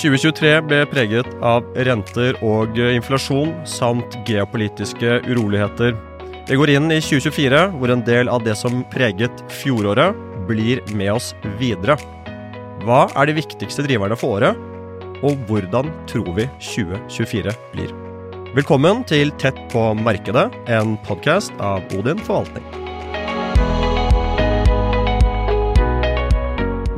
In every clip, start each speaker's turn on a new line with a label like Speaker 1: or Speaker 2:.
Speaker 1: 2023 ble preget av renter og inflasjon samt geopolitiske uroligheter. Vi går inn i 2024 hvor en del av det som preget fjoråret, blir med oss videre. Hva er de viktigste driverne for året, og hvordan tror vi 2024 blir? Velkommen til Tett på markedet, en podkast av Odin forvaltning.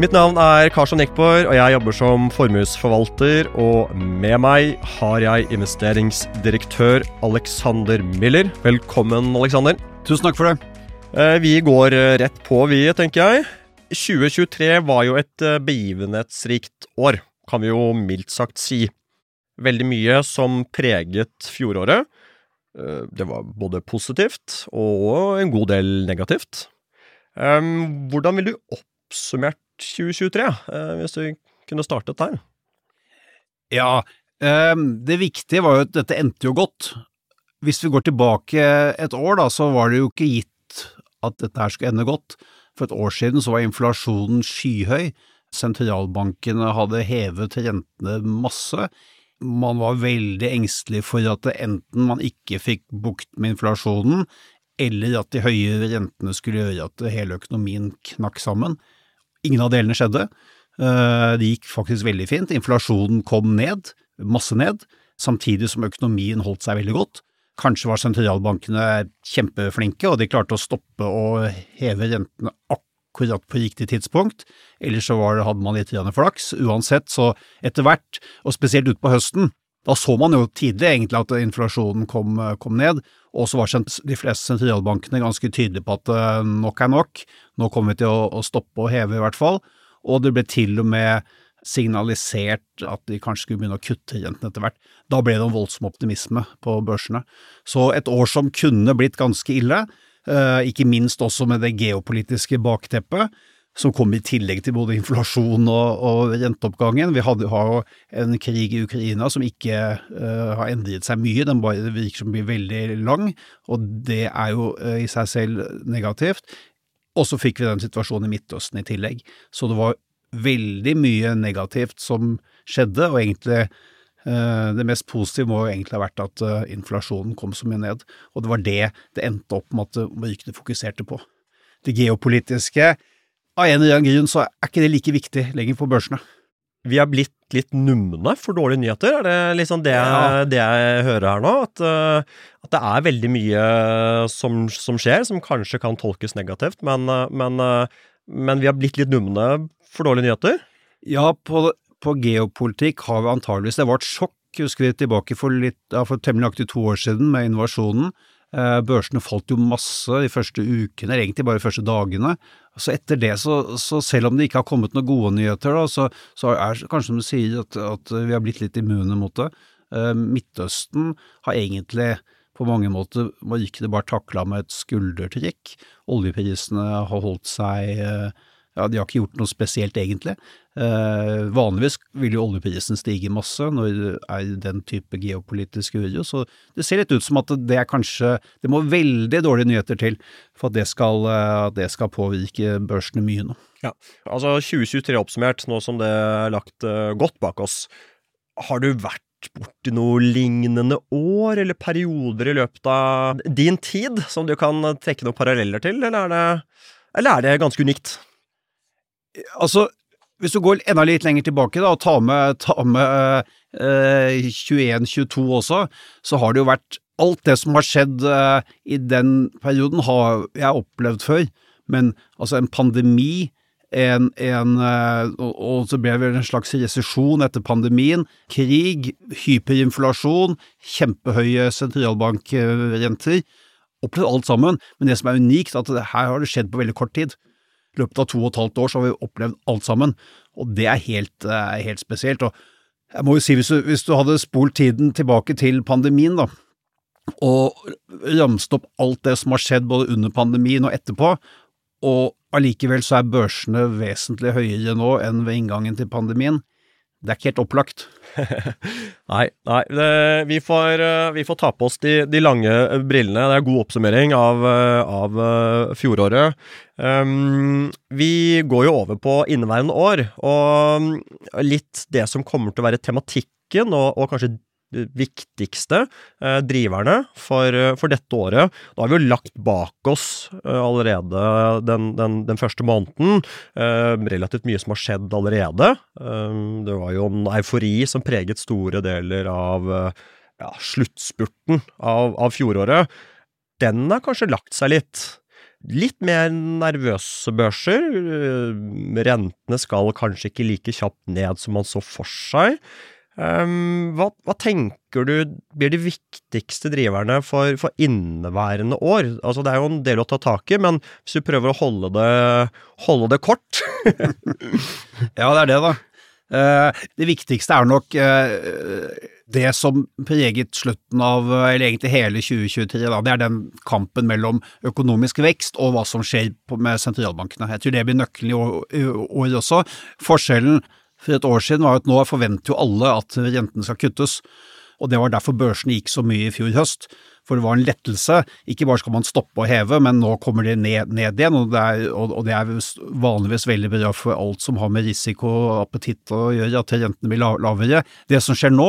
Speaker 1: Mitt navn er Karsten Eckborg, og jeg jobber som formuesforvalter. Og med meg har jeg investeringsdirektør Alexander Miller. Velkommen, Alexander.
Speaker 2: Tusen takk for det.
Speaker 1: Eh, vi går eh, rett på, vi, tenker jeg. 2023 var jo et eh, begivenhetsrikt år, kan vi jo mildt sagt si. Veldig mye som preget fjoråret. Det var både positivt og en god del negativt. Hvordan vil du oppsummert 2023, eh, hvis du kunne startet der?
Speaker 2: Ja, ehm, det viktige var jo at dette endte jo godt. Hvis vi går tilbake et år, da, så var det jo ikke gitt at dette her skulle ende godt. For et år siden så var inflasjonen skyhøy. Sentralbankene hadde hevet rentene masse. Man var veldig engstelig for at enten man ikke fikk bukt med inflasjonen, eller at de høye rentene skulle gjøre at hele økonomien knakk sammen. Ingen av delene skjedde. Eh, det gikk faktisk veldig fint. Inflasjonen kom ned, masse ned, samtidig som økonomien holdt seg veldig godt. Kanskje var sentralbankene kjempeflinke, og de klarte å stoppe og heve rentene akkurat på riktig tidspunkt, eller så det, hadde man litt flaks. Uansett, så etter hvert, og spesielt utpå høsten, da så man jo tidlig egentlig at inflasjonen kom, kom ned, og så var de fleste sentralbankene ganske tydelige på at eh, nok er nok, nå kommer vi til å, stoppe og heve i hvert fall, og det ble til og med signalisert at de kanskje skulle begynne å kutte rentene etter hvert. Da ble det en voldsom optimisme på børsene. Så et år som kunne blitt ganske ille, eh, ikke minst også med det geopolitiske bakteppet, som kom i tillegg til både inflasjon og, og renteoppgangen. Vi hadde, har jo en krig i Ukraina som ikke uh, har endret seg mye, den bare virker som blir veldig lang, og det er jo uh, i seg selv negativt. Og så fikk vi den situasjonen i Midtøsten i tillegg. Så det var veldig mye negativt som skjedde, og egentlig uh, det mest positive må jo egentlig ha vært at inflasjonen kom så mye ned, og det var det det endte opp med at markedet fokuserte på. Det geopolitiske av en eller annen grunn så er ikke det like viktig lenger på børsene.
Speaker 1: Vi er blitt litt numne for dårlige nyheter, er det liksom det, ja. det jeg hører her nå? At, uh, at, det er veldig mye som, som, skjer, som kanskje kan tolkes negativt, men, uh, men, men, vi har blitt litt numne for dårlige nyheter?
Speaker 2: Ja, på, på geopolitikk har vi antageligvis Det var et sjokk, husker vi tilbake for, litt, ja, for temmelig nøyaktig to år siden med invasjonen. Børsene falt jo masse de første ukene, eller egentlig bare de første dagene. Så etter det, så, så, selv om det ikke har kommet noen gode nyheter, da, så, så er det kanskje som du sier at, at, vi har blitt litt immune mot det. Uh, Midtøsten har egentlig på mange måter markedet bare takla med et skuldertrekk. Oljeprisene har holdt seg uh, ja, de har ikke gjort noe spesielt, egentlig. Eh, vanligvis vil jo oljeprisen stige masse når det er den type geopolitisk uro, så det ser litt ut som at det er kanskje Det må veldig dårlige nyheter til for at det skal, eh, at det skal påvirke børsene mye nå.
Speaker 1: Ja, altså 2023 oppsummert, nå som det er lagt uh, godt bak oss. Har du vært borti noe lignende år eller perioder i løpet av din tid som du kan trekke noen paralleller til, eller er det, eller er det ganske unikt?
Speaker 2: Altså, hvis du går enda litt lenger tilbake da, og tar med, tar med eh, 21-22 også, så har det jo vært Alt det som har skjedd eh, i den perioden, har jeg opplevd før. Men altså, en pandemi en, en, eh, og så ble det vel en slags resesjon etter pandemien. Krig, hyperinflasjon, kjempehøye sentralbankrenter. Opplevd alt sammen, men det som er unikt, er at her har det skjedd på veldig kort tid. I løpet av to og et halvt år så har vi opplevd alt sammen, og det er helt, eh, helt spesielt. Og jeg må jo si, hvis du, hvis du hadde spolt tiden tilbake til pandemien, da, og ramset opp alt det som har skjedd både under pandemien og etterpå, og allikevel så er børsene vesentlig høyere nå enn ved inngangen til pandemien, det er ikke helt opplagt.
Speaker 1: nei, nei det, vi, får, eh, vi, får, ta på oss de, de, lange brillene. Det er god oppsummering av, eh, av fjoråret. Um, vi går jo over på inneværende år, og litt det som kommer til å være tematikken, og, og kanskje viktigste eh, driverne for, eh, for, dette året. Da har vi jo lagt bak oss eh, allerede den, den, den, første måneden. Relativt mye som har skjedd allerede. Det var jo en eufori som preget store deler av ja, sluttspurten av, av fjoråret. Den har kanskje lagt seg litt. Litt mer nervøse børser. Rentene skal kanskje ikke like kjapt ned som man så for seg. Um, hva, hva, tenker du blir de viktigste driverne for, for, inneværende år? Altså Det er jo en del å ta tak i, men hvis du prøver å holde det, holde det kort
Speaker 2: Ja, det er det, da. Uh, det viktigste er nok uh, det som preget slutten av, eller egentlig hele 2023. Da. Det er den kampen mellom økonomisk vekst og hva som skjer med sentralbankene. Jeg tror det blir nøkkelen i år, år også. Forskjellen for et år siden var at nå forventer jo alle at rentene skal kuttes, og det var derfor børsene gikk så mye i fjor høst. For det var en lettelse. Ikke bare skal man stoppe å heve, men nå kommer de ned, ned igjen, og det, er, og, og det, er, vanligvis veldig bra for alt som har med risiko og appetitt å gjøre, at rentene blir lavere. Det som skjer nå,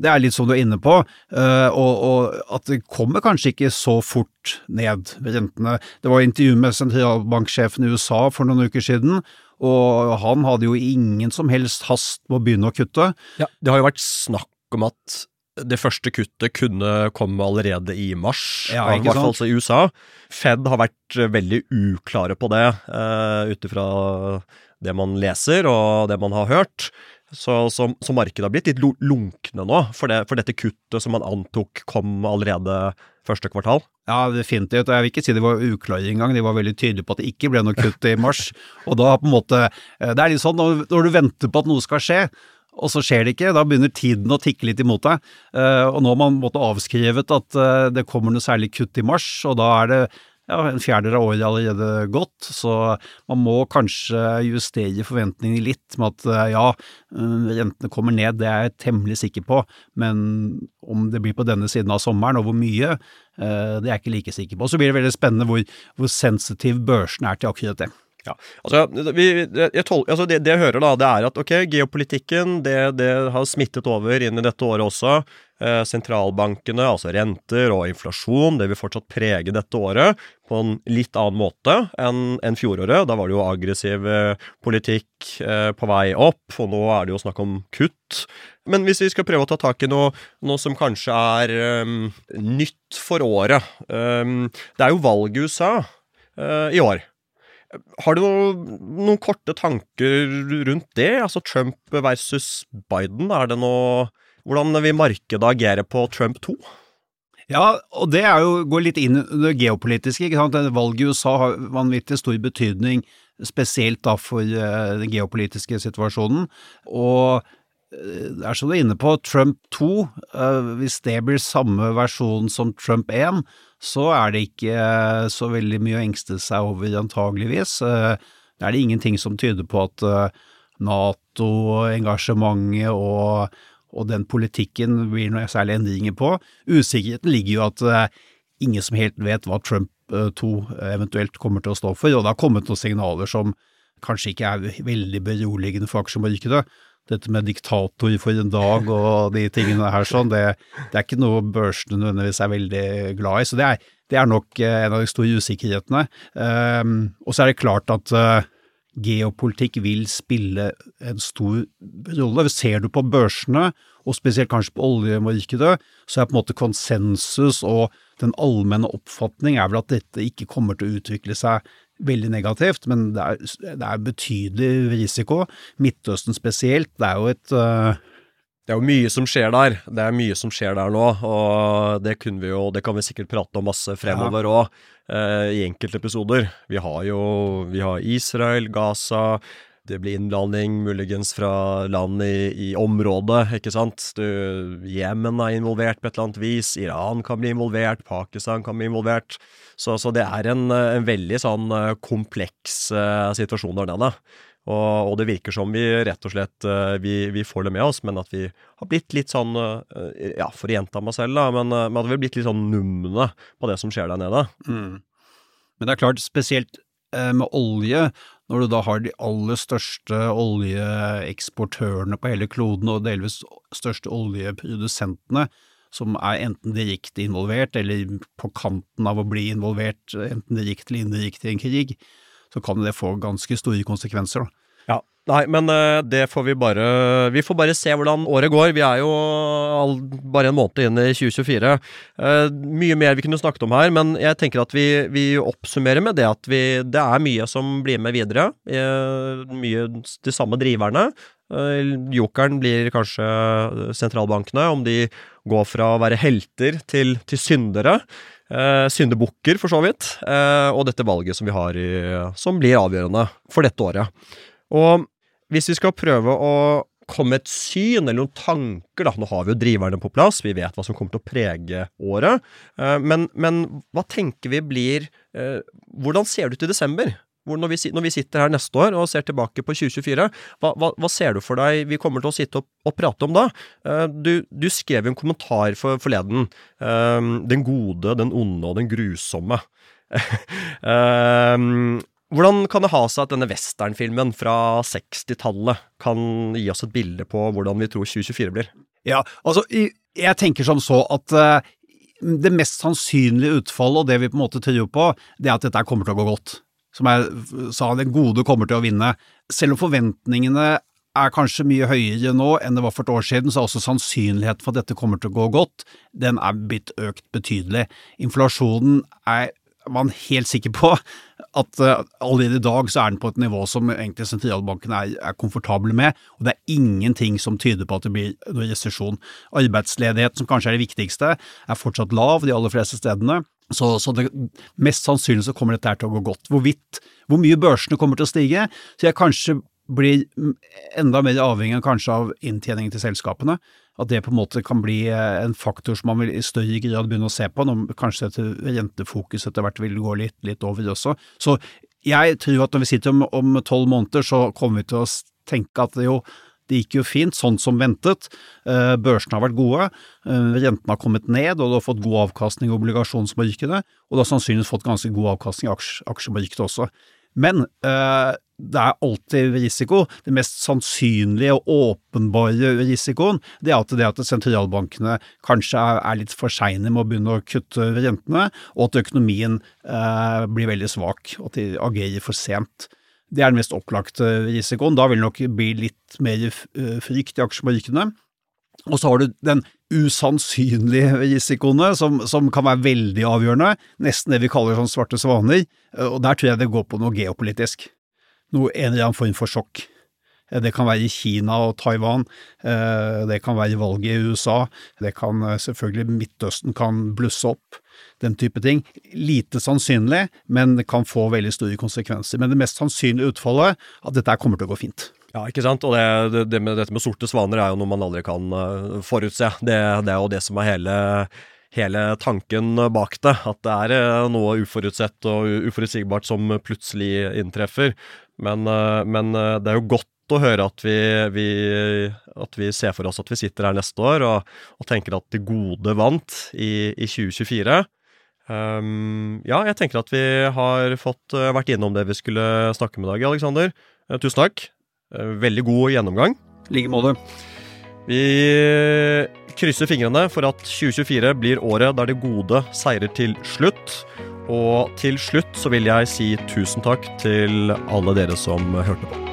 Speaker 2: det er litt som du er inne på, uh, og, og, at det kommer kanskje ikke så fort ned, rentene. Det var intervju med sentralbanksjefen i USA for noen uker siden, og han hadde jo ingen som helst hast med å begynne å kutte.
Speaker 1: Ja, Det har jo vært snakk om at det første kuttet kunne komme allerede i mars, ja, i hvert fall i USA. Fed har vært veldig uklare på det, uh, ut ifra det man leser og det man har hørt. Så, så, så, markedet har blitt litt lunkne nå for, det, for, dette kuttet som man antok kom allerede første kvartal?
Speaker 2: Ja, definitivt. Og jeg vil ikke si de var uklare engang. De var veldig tydelige på at det ikke ble noe kutt i mars. og da på en måte eh, Det er litt sånn når, når du venter på at noe skal skje, og så skjer det ikke. Da begynner tiden å tikke litt imot deg. Uh, og nå har man måtte avskrevet at uh, det kommer noe særlig kutt i mars, og da er det ja, en fjerdedel av året allerede gått, så man må kanskje justere forventningene litt med at eh, ja, eh, rentene kommer ned, det er jeg temmelig sikker på, men om det blir på denne siden av sommeren, og hvor mye, eh, det er jeg ikke like sikker på. Så blir det veldig spennende hvor, hvor sensitiv børsen er til akkurat det.
Speaker 1: Ja, altså, vi, tol, altså det, det, jeg hører, da, det er at ok, geopolitikken det, det har smittet over inn i dette året også. Eh, sentralbankene, altså renter og inflasjon, det vil fortsatt prege dette året på en litt annen måte enn en fjoråret. Da var det jo aggressiv eh, politikk eh, på vei opp, og nå er det jo snakk om kutt. Men hvis vi skal prøve å ta tak i noe, noe som kanskje er um, nytt for året um, Det er jo valg i USA uh, i år. Har du noen, noen, korte tanker rundt det? Altså Trump versus Biden, er det noe Hvordan vil markedet agere på Trump 2?
Speaker 2: Ja, og det jo, går litt inn i det geopolitiske. ikke sant? Valget i USA har vanvittig stor betydning, spesielt da for uh, den geopolitiske situasjonen. Og er som du er inne på, Trump 2, uh, eh, hvis det blir samme versjon som Trump 1, så er det ikke eh, så veldig mye å engste seg over, antageligvis. Eh, det er det ingenting som tyder på at eh, Nato-engasjementet og, og, den politikken blir noe særlig endringer på. Usikkerheten ligger jo at ingen som helt vet hva Trump 2 eventuelt kommer til å stå for, og det har kommet noen signaler som kanskje ikke er veldig beroligende for aksjemarkedet dette med diktator for en dag og de tingene her sånn, det, det er ikke noe børsene nødvendigvis er veldig glad i. Så det er, det er nok eh, en av de store usikkerhetene. Um, og så er det klart at uh, geopolitikk vil spille en stor rolle. Ser du på børsene, og spesielt kanskje på oljemarkedet, så er på en måte konsensus og den allmenne oppfatning er vel at dette ikke kommer til å utvikle seg veldig negativt, men det er, det er betydelig risiko. Midtøsten spesielt, det er jo et uh...
Speaker 1: Det er jo mye som skjer der. Det er mye som skjer der nå, og det, vi jo, det kan vi sikkert prate om masse fremover òg, ja. eh, i enkeltepisoder. Vi har jo vi har Israel, Gaza, det blir innblanding muligens fra land i, i området, ikke sant. Jemen er involvert på et eller annet vis, Iran kan bli involvert, Pakistan kan bli involvert. Så, så det er en, en, veldig sånn eh, kompleks uh, situasjon der nede. Og, og, det virker som vi rett og slett vi, vi, får det med oss, men at vi har blitt litt sånn Ja, for å gjenta meg selv, da, men, men, at vi har blitt litt sånn numne på det som skjer der nede. Mm.
Speaker 2: Men det er klart, spesielt med olje, når du da har de aller største oljeeksportørene på hele kloden, og delvis største oljeprodusentene, som er enten direkte involvert eller på kanten av å bli involvert, enten direkte eller indirekte i en krig, så kan det få ganske store konsekvenser. da.
Speaker 1: Nei, men uh, det får vi bare Vi får bare se hvordan året går. Vi er jo all, bare en måned inn i 2024. Uh, eh, mye mer vi kunne snakket om her, men jeg tenker at vi, vi oppsummerer med det at vi, det er mye som blir med videre. Uh, mye de samme driverne. Jokeren blir kanskje sentralbankene, om de går fra å være helter til, til syndere. Uh, syndebukker, for så vidt. og dette valget som vi har i, som blir avgjørende for dette året. Og hvis vi skal prøve å komme med et syn eller noen tanker, da, nå har vi jo driverne på plass, vi vet hva som kommer til å prege året, eh, men, men hva tenker vi blir eh, Hvordan ser det ut i desember? Når vi, når vi, sitter her neste år og ser tilbake på 2024, hva, hva, hva ser du for deg vi kommer til å sitte og, og prate om da? Eh, du, du, skrev en kommentar for, forleden. Den gode, den onde og den grusomme. Hvordan kan det ha seg at denne westernfilmen fra 60-tallet kan gi oss et bilde på hvordan vi tror 2024 blir?
Speaker 2: Ja, altså, jeg tenker som så at det mest sannsynlige utfallet, og det vi på en måte tror på, det er at dette kommer til å gå godt. Som jeg sa, det gode kommer til å vinne. Selv om forventningene er kanskje mye høyere nå enn det var for et år siden, så er også sannsynligheten for at dette kommer til å gå godt, den er blitt økt betydelig. Inflasjonen er man helt sikker på at uh, allerede i dag så er den på et nivå som egentlig sentralbanken er, er komfortable med, og det er ingenting som tyder på at det blir noen resesjon. Arbeidsledighet, som kanskje er det viktigste, er fortsatt lav de aller fleste stedene. Så, så det, mest sannsynlig så kommer dette her til å gå godt. Hvorvidt, hvor mye børsene kommer til å stige, så jeg kanskje blir enda mer avhengig kanskje av inntjeningen til selskapene. At det på en måte kan bli eh, en faktor som man vil i større grad begynne å se på, når kanskje dette rentefokus etter hvert vil gå litt, litt over også. Så jeg tror at når vi sitter om tolv måneder, så kommer vi til å tenke at det jo det gikk jo fint, sånn som ventet. Eh, børsene har vært gode, eh, rentene har kommet ned, og du har fått god avkastning i obligasjonsmarkedet, og du har sannsynligvis fått ganske god avkastning i aksjemarkedet også. Men eh, det er alltid risiko. Det mest sannsynlige og åpenbare risikoen, det er at, det at sentralbankene kanskje er, litt for seine med å begynne å kutte rentene, og at økonomien eh, blir veldig svak, og at de agerer for sent. Det er den mest opplagte risikoen. Da vil det nok bli litt mer frykt i aksjemarkedene. Og så har du den usannsynlige risikoene, som, som, kan være veldig avgjørende, nesten det vi kaller sånn svarte svaner, og der tror jeg det går på noe geopolitisk. Noe, en eller annen form for sjokk. Det kan være Kina og Taiwan, eh, det kan være valget i USA, det kan eh, selvfølgelig Midtøsten kan blusse opp, den type ting. Lite sannsynlig, men det kan få veldig store konsekvenser. Men det mest sannsynlige utfallet, at dette kommer til å gå fint.
Speaker 1: Ja, ikke sant. Og det, det, med, dette med sorte svaner er jo noe man aldri kan forutse. Det, det, er jo det som er hele, hele tanken bak det. At det er noe uforutsett og uforutsigbart som plutselig inntreffer. Men, men det er jo godt å høre at vi, vi, at vi, ser for oss at vi sitter her neste år og, og tenker at det gode vant i, i 2024. Um, ehm, ja, jeg tenker at vi har fått vært innom det vi skulle snakke med i dag, Aleksander. tusen takk. Uh, veldig god gjennomgang.
Speaker 2: I like måte.
Speaker 1: Vi krysser fingrene for at 2024 blir året der det gode seirer til slutt. Og til slutt så vil jeg si tusen takk til alle dere som hørte på.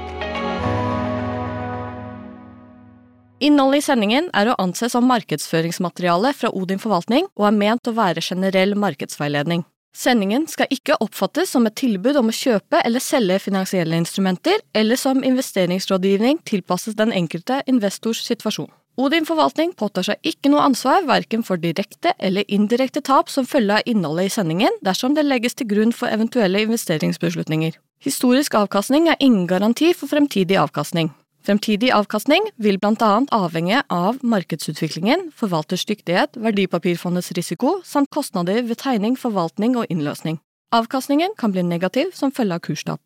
Speaker 3: Innholdet i sendingen er å anse som markedsføringsmateriale fra Odin forvaltning og er ment å være generell markedsveiledning. Sendingen skal ikke oppfattes som et tilbud om å kjøpe eller selge finansielle instrumenter, eller som investeringsrådgivning tilpasses den enkelte investors situasjon. Odin forvaltning påtar seg ikke noe ansvar verken for direkte eller indirekte tap som følge av innholdet i sendingen, dersom det legges til grunn for eventuelle investeringsbeslutninger. Historisk avkastning er ingen garanti for fremtidig avkastning. Fremtidig avkastning vil annet avhenge av markedsutviklingen, forvalters dyktighet, verdipapirfondets risiko samt kostnader ved tegning, forvaltning og innløsning. Avkastningen kan bli negativ som følge av kurstap.